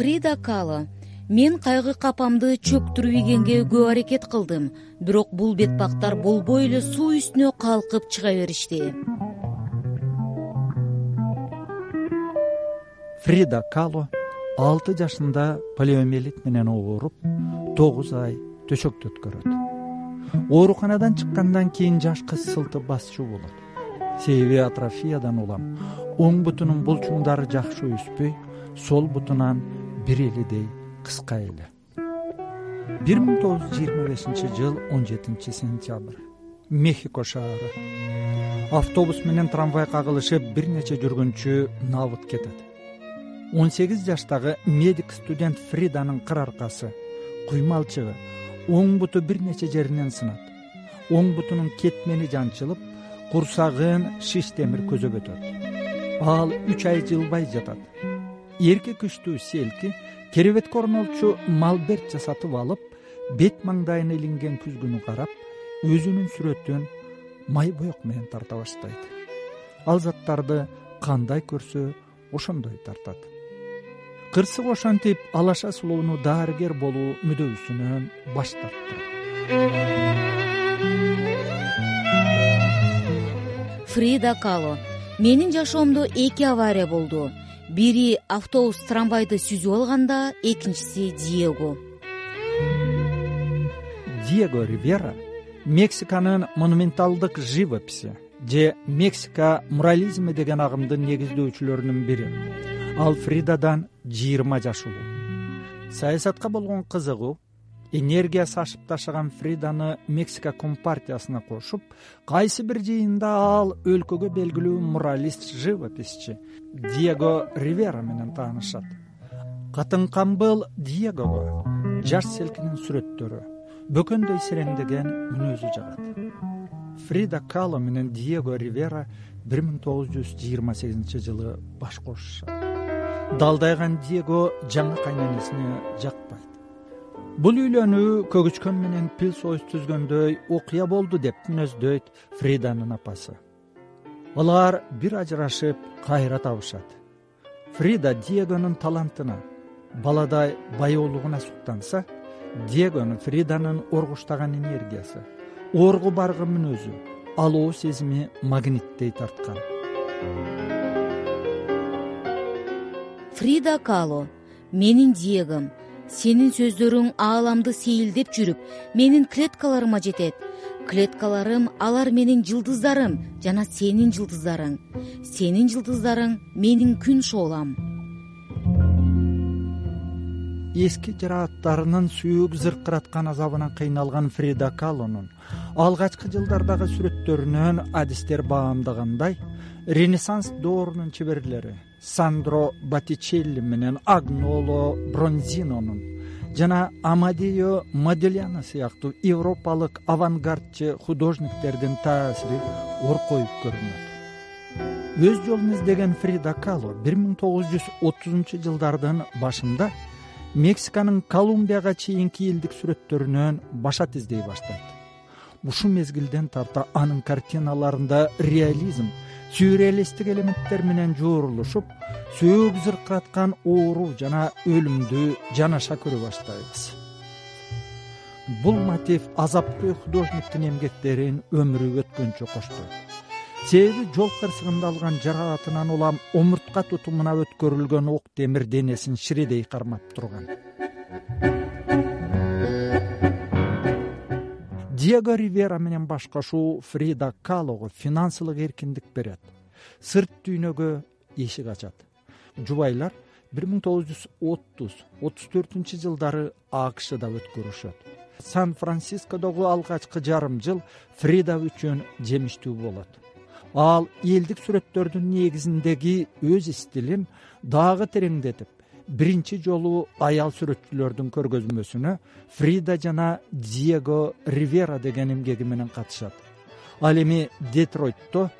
фрида кало. Мен кайгы капамды чөктүрүп ийгенге көп аракет кылдым бирок бул бет бактар болбой эле суу үстүнө калкып чыга беришти фрида кало алты жашында полиомиелит менен ооруп тогуз ай төшөктө өткөрөт. Ооруканадан чыккандан кийин жаш кыз сылты басчу болот. Себеби атрофиядан улам. Оң бутунун булчуңдары жакшы өспөй сол бутунан бир элидей кыска эле. Бир миң тогуз жүз жыйырма бешинчи жыл он жетинчи сентябрь. Мехико шаары. Автобус менен трамвай кагылышып бир нече жүргүнчү набыт кетет. он сегиз жаштагы медик студент фриданын кыр аркасы куймалчыгы оң буту бир нече жеринен сынат. Оң бутунун кетмени жанчылып курсагын шиш темир көзөп өтөт. Ал үч ай жылбай жатат эрке күчтүү селки керебетке орнолчу малберт жасатып алып бет маңдайына илинген күзгүнү карап өзүнүн сүрөтүн май боек менен тарта баштайт. Ал заттарды кандай көрсө ошондой тартат. Кырсык ошентип алаша сулууну дарыгер болуу мүдөөсүнөн баш тарттырат. Фрида кало менин жашоомдо эки авария болду бири автобус трамвайды сүзүп алганда экинчиси диего. Диего ривера мексиканын монументалдык живописи же мексика мурализми деген агымдын негиздөөчүлөрүнүн бири ал фридадан жыйырма жаш улуу саясатка болгон кызыгуу энергиясы ашып ташаган фриданы мексика компартиясына кошуп кайсы бир жыйында ал өлкөгө белгилүү муралист живописчи диего ривера менен таанышат. Катын камбыл диегого жаш селкинин сүрөттөрү бөкөндөй сереңдеген мүнөзү жагат. Фрида кало менен диего ривера бир миң тогуз жүз жыйырма сегизинчи жылы баш кошушат. Далдайган диего жаңы кайненесине бул үйлөнүү көгүчкөн менен пил союз түзгөндөй окуя болду деп мүнөздөйт фриданын апасы. Алар бир ажырашып кайра табышат. Фрида диегонун талантына баладай баяулугуна суктанса диегону фриданын оргуштаган энергиясы оргу баргы мүнөзү алоо сезими магниттей тарткан. Фрида кало менин диегом сенин сөздөрүң ааламды сейилдеп жүрүп менин клеткаларыма жетет. Клеткаларым алар менин жылдыздарым жана сенин жылдыздарың. Сенин жылдыздарың менин күн шоолам эски жырааттарынын сүйүк зыркыраткан азабынан кыйналган фрида калонун алгачкы жылдардагы сүрөттөрүнөн адистер баамдагандай ренессанс доорунун чеберлери сандро батичелли менен агноло бронзинонун жана амадио модельяно сыяктуу европалык авангардчы художниктердин таасири оркоюп көрүнөт. Өз жолун издеген фрида кало бир миң тогуз жүз отузунчу жылдардын башында мексиканын колумбияга чейинки элдик сүрөттөрүнөн башат издей баштайт ушул мезгилден тарта анын картиналарында реализм сюрреалисттик элементтер менен жоорулушуп сөөк зыркыраткан оору жана өлүмдү жанаша көрө баштайбыз. Бул мотив азаптуу художниктин эмгектерин өмүрү өткөнчө коштойт себеби жол кырсыгында алган жаракатынан улам омуртка тутумуна өткөрүлгөн ок темир денесин ширедей кармап турган диего ривера менен баш кошуу фрида калого финансылык эркиндик берет. Сырт дүйнөгө эшик ачат. Жубайлар бир миң тогуз жүз отуз отуз төртүнчү жылдары акшда өткөрүшөт. Сан францискодогу алгачкы жарым жыл фрида үчүн жемиштүү болот. Ал элдик сүрөттөрдүн негизиндеги өз стилин дагы тереңдетип биринчи жолу аял сүрөтчүлөрдүн көргөзмөсүнө фрида жана диего ривера деген эмгеги менен катышат. Ал эми детройтто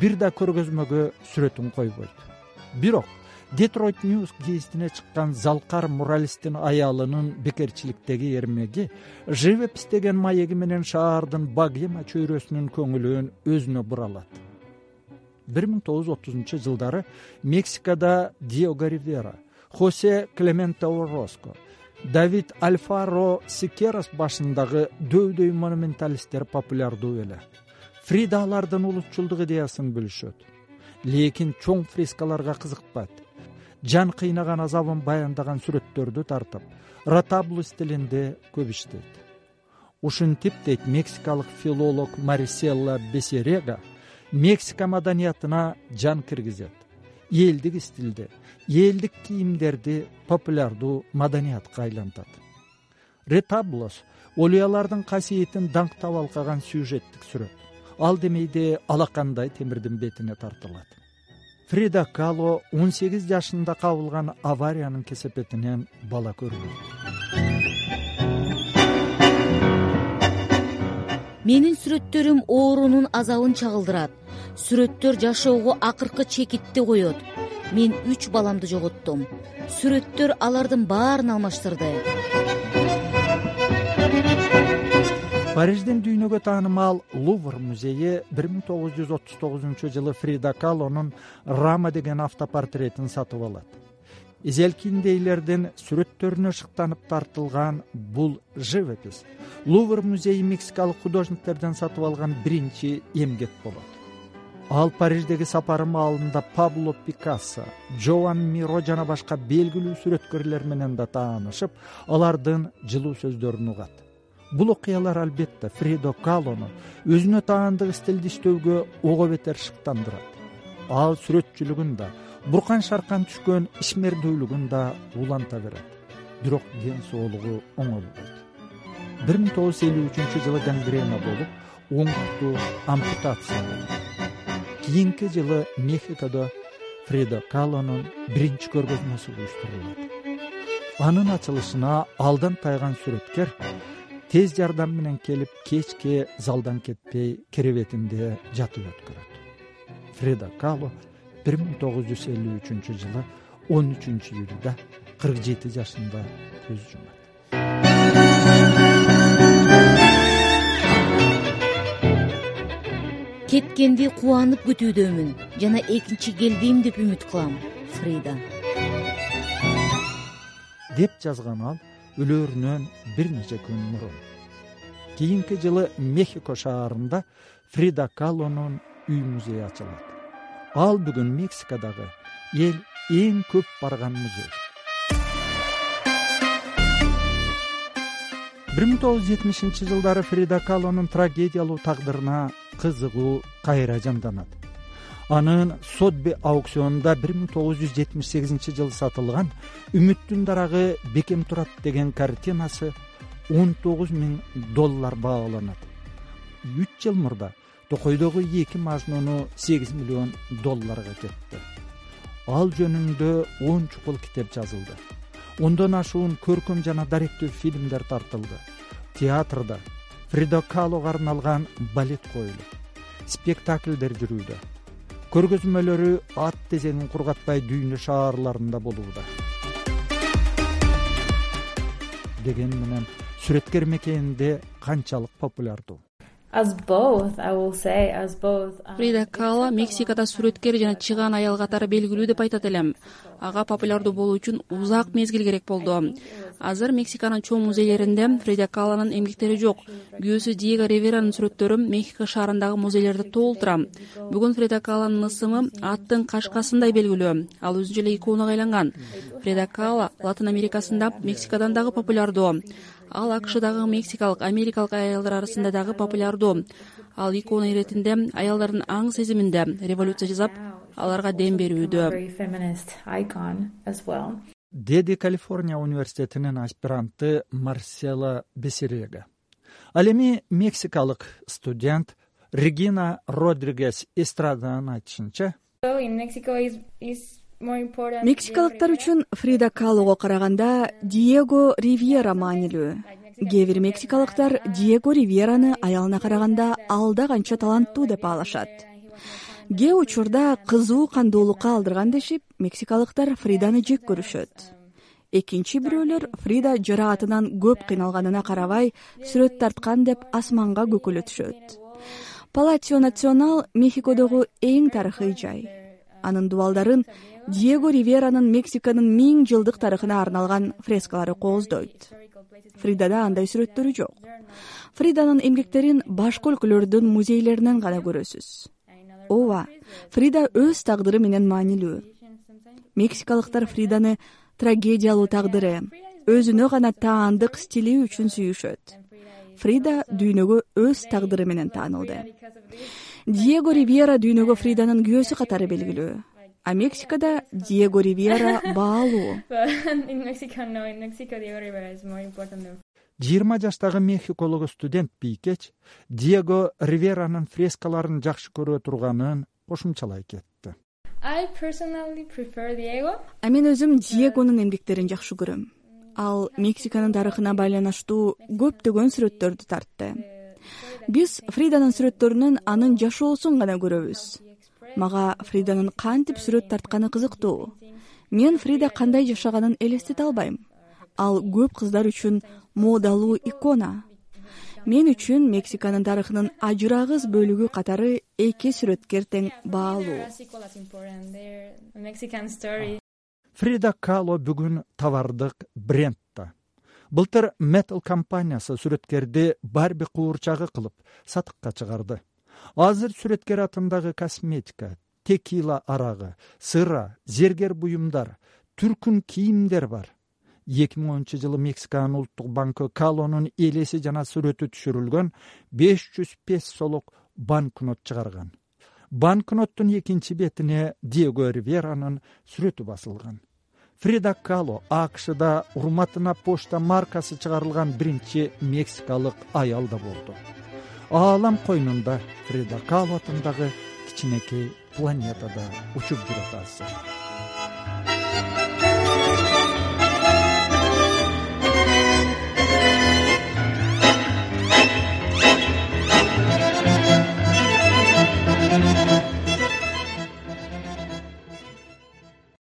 бир да көргөзмөгө сүрөтүн койбойт. Бирок детройт ньюс гезитине чыккан залкар муралисттин аялынын бекерчиликтеги эрмеги живопись деген маеги менен шаардын богема чөйрөсүнүн көңүлүн өзүнө буралат. Бир миң тогуз жүз отузунчу жылдары мексикада диого ривера хосе клементо ороско давид альфаро сикерос башындагы дөйдөй монументалисттер популярдуу эле фрида алардын улутчулдук идеясын бөлүшөт лекин чоң фрескаларга кызыкпайт. Жан кыйнаган азабын баяндаган сүрөттөрдү тартып ротаблу стилинде көп иштейт. Ушинтип дейт мексикалык филолог мариселла бесерега мексика маданиятына жан киргизет элдик стилде элдик кийимдерди популярдуу маданиятка айлантат. Ретаблос олуялардын касиетин даңктап алкаган сюжеттик сүрөт. Ал демейде алакандай темирдин бетине тартылат. Фрида кало он сегиз жашында кабылган авариянын кесепетинен бала көрбөйт менин сүрөттөрүм оорунун азабын чагылдырат. Сүрөттөр жашоого акыркы чекитти коет. Мен үч баламды жоготтум. Сүрөттөр алардын баарын алмаштырды. Париждин дүйнөгө таанымал лувр музейи бир миң тогуз жүз отуз тогузунчу жылы фрида калонун рама деген автопортретин сатып алат изелкиндейлердин сүрөттөрүнө шыктанып тартылган бул живопись лувр музейи мексикалык художниктерден сатып алган биринчи эмгек болот. Ал париждеги сапары маалында пабло пикассо джоан миро жана башка белгилүү сүрөткөрлөр менен да таанышып алардын жылуу сөздөрүн угат. Бул окуялар албетте фридо калону өзүнө таандык стилди иштөөгө ого бетер шыктандырат. Ал сүрөтчүлүгүн да буркан шаркан түшкөн ишмердүүлүгүн да уланта берет. Бирок ден соолугу оңолбойт бир миң тогуз жүз элүү үчүнчү жылы гангрена болуп оң буту ампутация болот. Кийинки жылы мехикодо фридо калонун биринчи көргөзмөсү уюштурулат. Анын ачылышына алдан тайган сүрөткер тез жардам менен келип кечке залдан кетпей керебетинде жатып өткөрөт. Фрида кало бир миң тогуз жүз элүү үчүнчү жылы он үчүнчү июлда кырк жети жашында көз жумат кеткенди кубанып күтүүдөмүн жана экинчи келбейм деп үмүт кылам фрида. Деп жазган ал өлөрүнөн бир нече күн мурун. Кийинки жылы мехико шаарында фрида калонун үй музейи ачылат ал бүгүн мексикадагы эл эң көп барган музей. Бир миң тогуз жүз жетимишинчи жылдары фрида калонун трагедиялуу тагдырына кызыгуу кайра жанданат анын сотби аукционунда бир миң тогуз жүз жетимиш сегизинчи жылы сатылган үмүттүн дарагы бекем турат деген картинасы он тогуз миң доллар бааланат. Үч жыл мурда токойдогу эки мажнуну сегиз миллион долларга кетти ал жөнүндө он чукул китеп жазылды. Ондон ашуун көркөм жана даректүү фильмдер тартылды. Театрда фридо калого арналган балет коюлат спектакльдер жүрүүдө. Көргөзмөлөрү ат тезегин кургатпай дүйнө шаарларында болууда. Дегени менен сүрөткер мекенинде канчалык популярдуу фрида кала мексикада сүрөткер жана чыгаан аял катары белгилүү деп айтат элем. ага популярдуу болуу үчүн узак мезгил керек болду. азыр мексиканын чоң музейлеринде фрида каланын эмгектери жок. күйөөсү диего риверанын сүрөттөрү мехико шаарындагы музейлерди толтура. бүгүн фрида каланын ысымы аттын кашкасындай белгилүү. Ал өзүнчө эле иконага айланган. Фрида кала латын америкасында мексикадан дагы популярдуу ал акшдагы мексикалык америкалык аялдар арасында дагы популярдуу ал икона иретинде аялдардын аң сезиминде революция жасап аларга дем берүүдө. Деди калифорния университетинин аспиранты марсела бесерега ал эми мексикалык студент регина родригес эстраданын айтышынча мексикалыктар үчүн фрида калого караганда диего ривьера маанилүү. Кээ бир мексикалыктар диего ривьераны аялына караганда алда канча таланттуу деп баалашат кээ учурда кызуу кандуулукка алдырган дешип мексикалыктар фриданы жек көрүшөт. Экинчи бирөөлөр фрида жараатынан көп кыйналганына карабай сүрөт тарткан деп асманга көкөлөтүшөт палатио национал мехикодогу эң тарыхый жай анын дубалдарын диего риверанын мексиканын миң жылдык тарыхына арналган фрескалары кооздойт. Фридада андай сүрөттөрү жок. Фриданын эмгектерин башка өлкөлөрдүн музейлеринен гана көрөсүз. Ооба фрида өз тагдыры менен маанилүү. Мексикалыктар фриданы трагедиялуу тагдыры өзүнө гана таандык стили үчүн сүйүшөт фрида дүйнөгө өз тагдыры менен таанылды. Диего ривьера дүйнөгө фриданын күйөөсү катары белгилүү. А мексикада диего ривьера баалуу. Жыйырма жаштагы мехиколук студент бийкеч диего риверанын фрескаларын жакшы көрө турганын кошумчалай кетти. А мен өзүм диегонун эмгектерин жакшы көрөм ал мексиканын тарыхына байланыштуу көптөгөн сүрөттөрдү тартты. Биз фриданын сүрөттөрүнөн анын жашоосун гана көрөбүз. Мага фриданын кантип сүрөт тартканы кызыктуу. Мен фрида кандай жашаганын элестете албайм. Ал көп кыздар үчүн модалуу икона. Мен үчүн мексиканын тарыхынын ажырагыс бөлүгү катары эки сүрөткер тең баалуу фрида кало бүгүн товардык бренд да былтыр метл компаниясы сүрөткерди барби куурчагы кылып сатыкка чыгарды. Азыр сүрөткер атындагы косметика текила арагы сыра зергер буюмдар түркүн кийимдер бар. Эки миң онунчу жылы мексиканын улуттук банкы калонун элеси жана сүрөтү түшүрүлгөн беш жүз песолук банкнот чыгарган. Банкноттун экинчи бетине диего риверанын сүрөтү басылган фрида кало акшда урматына почта маркасы чыгарылган биринчи мексикалык аял да болду. Аалам койнунда фрида кало атындагы кичинекей планетада учуп жүрөт азыр